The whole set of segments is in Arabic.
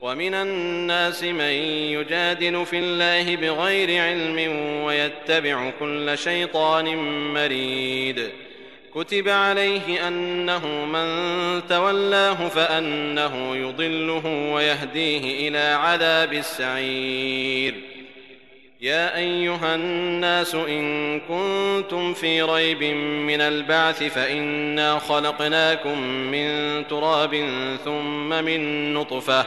ومن الناس من يجادل في الله بغير علم ويتبع كل شيطان مريد. كتب عليه أنه من تولاه فأنه يضله ويهديه إلى عذاب السعير. يا أيها الناس إن كنتم في ريب من البعث فإنا خلقناكم من تراب ثم من نطفة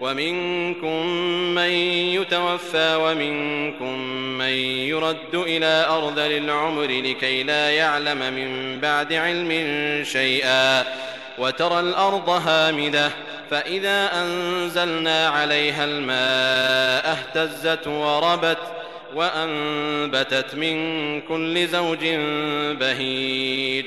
ومنكم من يتوفى ومنكم من يرد إلى أرذل العمر لكي لا يعلم من بعد علم شيئا وترى الأرض هامدة فإذا أنزلنا عليها الماء اهتزت وربت وأنبتت من كل زوج بهيج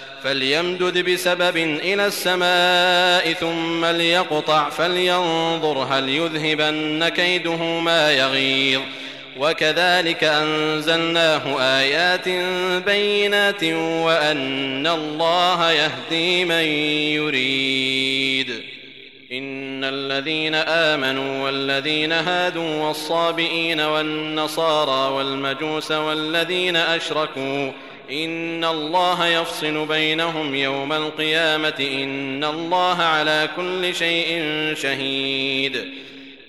فليمدد بسبب إلى السماء ثم ليقطع فلينظر هل يذهبن كيده ما يغيظ. وكذلك أنزلناه آيات بينات وأن الله يهدي من يريد. إن الذين آمنوا والذين هادوا والصابئين والنصارى والمجوس والذين أشركوا إن الله يفصل بينهم يوم القيامة إن الله على كل شيء شهيد.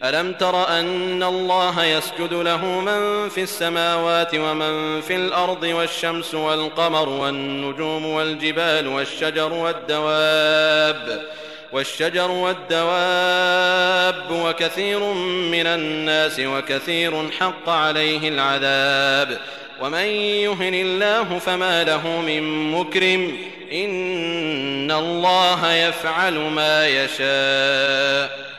ألم تر أن الله يسجد له من في السماوات ومن في الأرض والشمس والقمر والنجوم والجبال والشجر والدواب والشجر والدواب وكثير من الناس وكثير حق عليه العذاب ومن يهن الله فما له من مكرم إن الله يفعل ما يشاء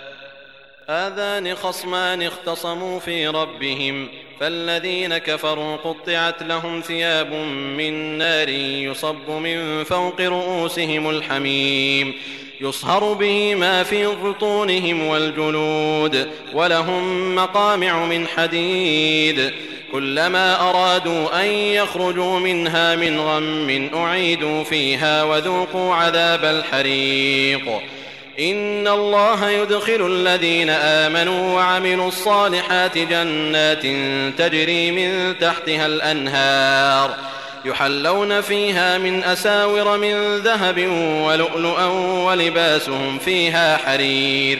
هذان خصمان اختصموا في ربهم فالذين كفروا قطعت لهم ثياب من نار يصب من فوق رؤوسهم الحميم يصهر به ما في بطونهم والجلود ولهم مقامع من حديد كلما أرادوا أن يخرجوا منها من غم أعيدوا فيها وذوقوا عذاب الحريق. إن الله يدخل الذين آمنوا وعملوا الصالحات جنات تجري من تحتها الأنهار. يحلون فيها من أساور من ذهب ولؤلؤا ولباسهم فيها حرير.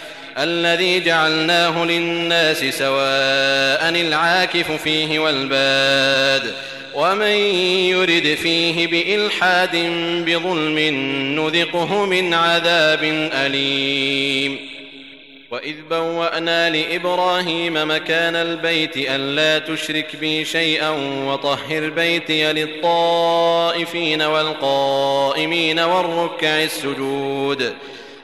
الذي جعلناه للناس سواء العاكف فيه والباد. ومن يرد فيه بإلحاد بظلم نذقه من عذاب أليم. وإذ بوأنا لإبراهيم مكان البيت ألا تشرك بي شيئا وطهر بيتي للطائفين والقائمين والركع السجود.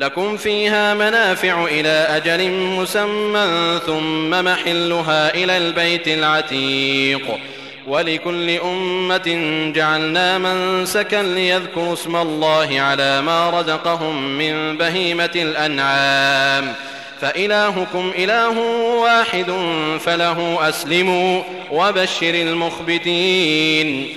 لكم فيها منافع إلى أجل مسمى ثم محلها إلى البيت العتيق. ولكل أمة جعلنا منسكا ليذكروا اسم الله على ما رزقهم من بهيمة الأنعام. فإلهكم إله واحد فله أسلموا وبشر المخبتين.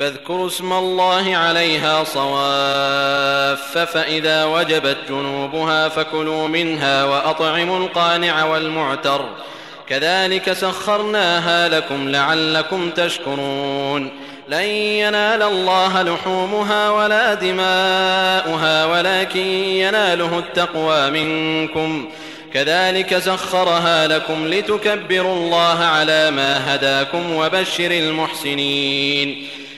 فاذكروا اسم الله عليها صواف فإذا وجبت جنوبها فكلوا منها وأطعموا القانع والمعتر. كذلك سخرناها لكم لعلكم تشكرون. لن ينال الله لحومها ولا دماؤها ولكن يناله التقوى منكم. كذلك سخرها لكم لتكبروا الله على ما هداكم وبشر المحسنين.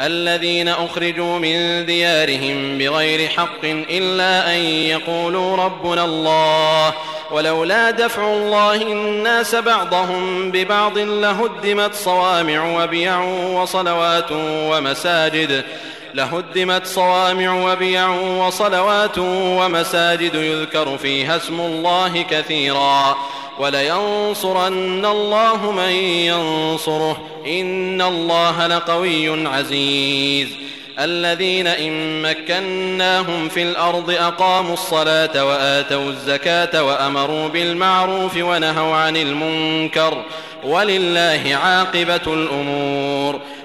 الذين أخرجوا من ديارهم بغير حق إلا أن يقولوا ربنا الله ولولا دفع الله الناس بعضهم ببعض لهدمت صوامع وبيع وصلوات ومساجد لهدمت صوامع وبيع وصلوات ومساجد يذكر فيها اسم الله كثيرا. ولينصرن الله من ينصره. إن الله لقوي عزيز. الذين إن مكناهم في الأرض أقاموا الصلاة وآتوا الزكاة وأمروا بالمعروف ونهوا عن المنكر. ولله عاقبة الأمور.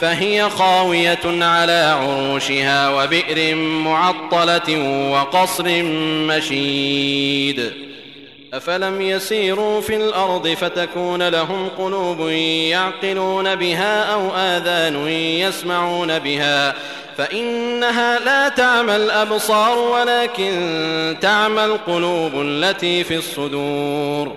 فهي خاوية على عروشها وبئر معطلة وقصر مشيد. أفلم يسيروا في الأرض فتكون لهم قلوب يعقلون بها أو آذان يسمعون بها. فإنها لا تعمى الأبصار ولكن تعمى القلوب التي في الصدور.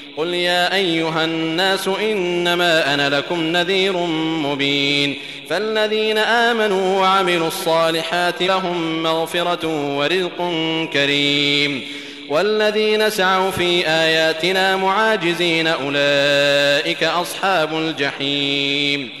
قل يا أيها الناس إنما أنا لكم نذير مبين فالذين آمنوا وعملوا الصالحات لهم مغفرة ورزق كريم والذين سعوا في آياتنا معاجزين أولئك أصحاب الجحيم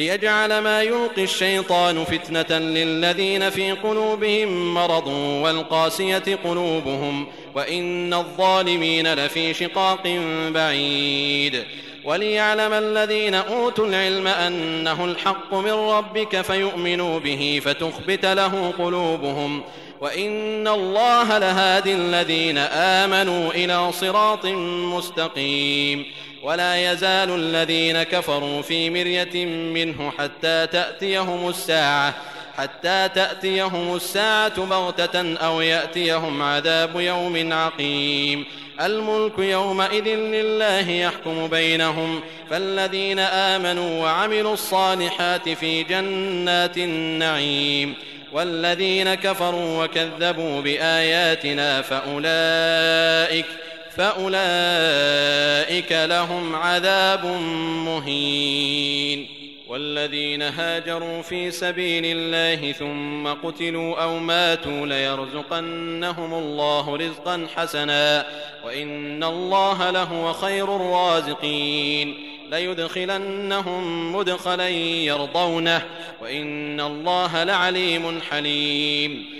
ليجعل ما يلقي الشيطان فتنة للذين في قلوبهم مرض والقاسية قلوبهم وإن الظالمين لفي شقاق بعيد. وليعلم الذين أوتوا العلم أنه الحق من ربك فيؤمنوا به فتخبت له قلوبهم وإن الله لهادي الذين آمنوا إلى صراط مستقيم. ولا يزال الذين كفروا في مرية منه حتى تأتيهم الساعة حتى تأتيهم الساعة بغتة أو يأتيهم عذاب يوم عقيم. الملك يومئذ لله يحكم بينهم فالذين آمنوا وعملوا الصالحات في جنات النعيم. والذين كفروا وكذبوا بآياتنا فأولئك فأولئك لهم عذاب مهين. والذين هاجروا في سبيل الله ثم قتلوا أو ماتوا ليرزقنهم الله رزقا حسنا وإن الله لهو خير الرازقين. ليدخلنهم مدخلا يرضونه وإن الله لعليم حليم.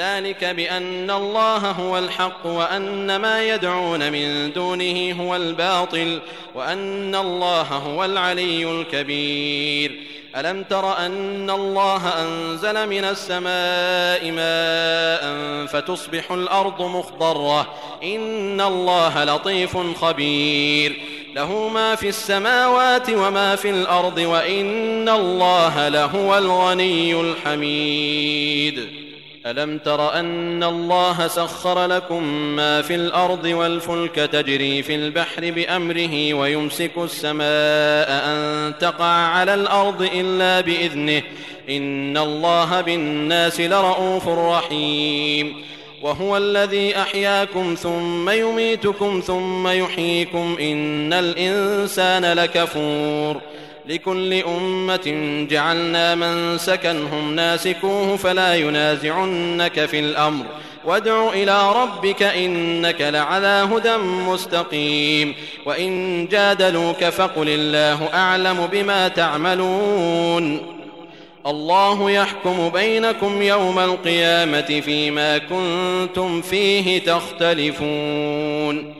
ذلك بأن الله هو الحق وأن ما يدعون من دونه هو الباطل وأن الله هو العلي الكبير. ألم تر أن الله أنزل من السماء ماء فتصبح الأرض مخضرة؟ إن الله لطيف خبير. له ما في السماوات وما في الأرض وإن الله لهو الغني الحميد. ألم تر أن الله سخر لكم ما في الأرض والفلك تجري في البحر بأمره ويمسك السماء أن تقع على الأرض إلا بإذنه إن الله بالناس لرءوف رحيم وهو الذي أحياكم ثم يميتكم ثم يحييكم إن الإنسان لكفور لكل أمة جعلنا من سكنهم ناسكوه فلا ينازعنك في الأمر. وادع إلى ربك إنك لعلى هدى مستقيم. وإن جادلوك فقل الله أعلم بما تعملون. الله يحكم بينكم يوم القيامة فيما كنتم فيه تختلفون.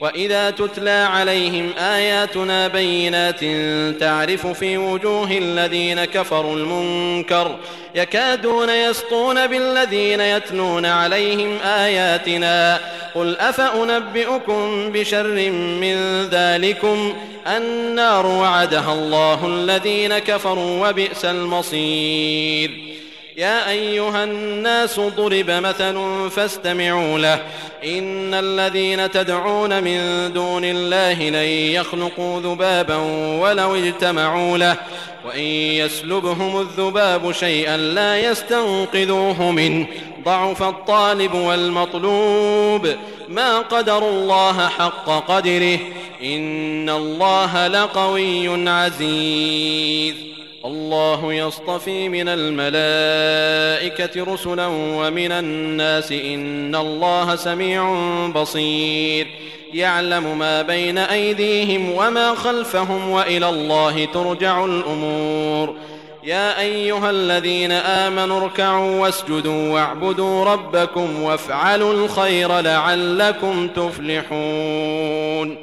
واذا تتلى عليهم اياتنا بينات تعرف في وجوه الذين كفروا المنكر يكادون يسطون بالذين يتلون عليهم اياتنا قل افانبئكم بشر من ذلكم النار وعدها الله الذين كفروا وبئس المصير يا أيها الناس ضرب مثل فاستمعوا له. إن الذين تدعون من دون الله لن يخلقوا ذبابا ولو اجتمعوا له. وإن يسلبهم الذباب شيئا لا يستنقذوه منه. ضعف الطالب والمطلوب. ما قدروا الله حق قدره. إن الله لقوي عزيز. الله يصطفي من الملائكة رسلا ومن الناس إن الله سميع بصير. يعلم ما بين أيديهم وما خلفهم وإلى الله ترجع الأمور. يا أيها الذين آمنوا اركعوا واسجدوا واعبدوا ربكم وافعلوا الخير لعلكم تفلحون.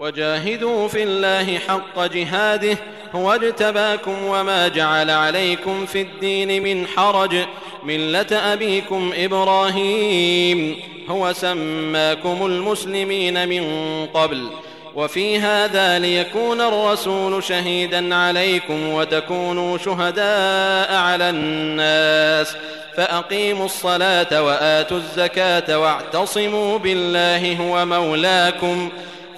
وجاهدوا في الله حق جهاده هو اجتباكم وما جعل عليكم في الدين من حرج. ملة أبيكم إبراهيم. هو سماكم المسلمين من قبل. وفي هذا ليكون الرسول شهيدا عليكم وتكونوا شهداء على الناس. فأقيموا الصلاة وآتوا الزكاة واعتصموا بالله هو مولاكم.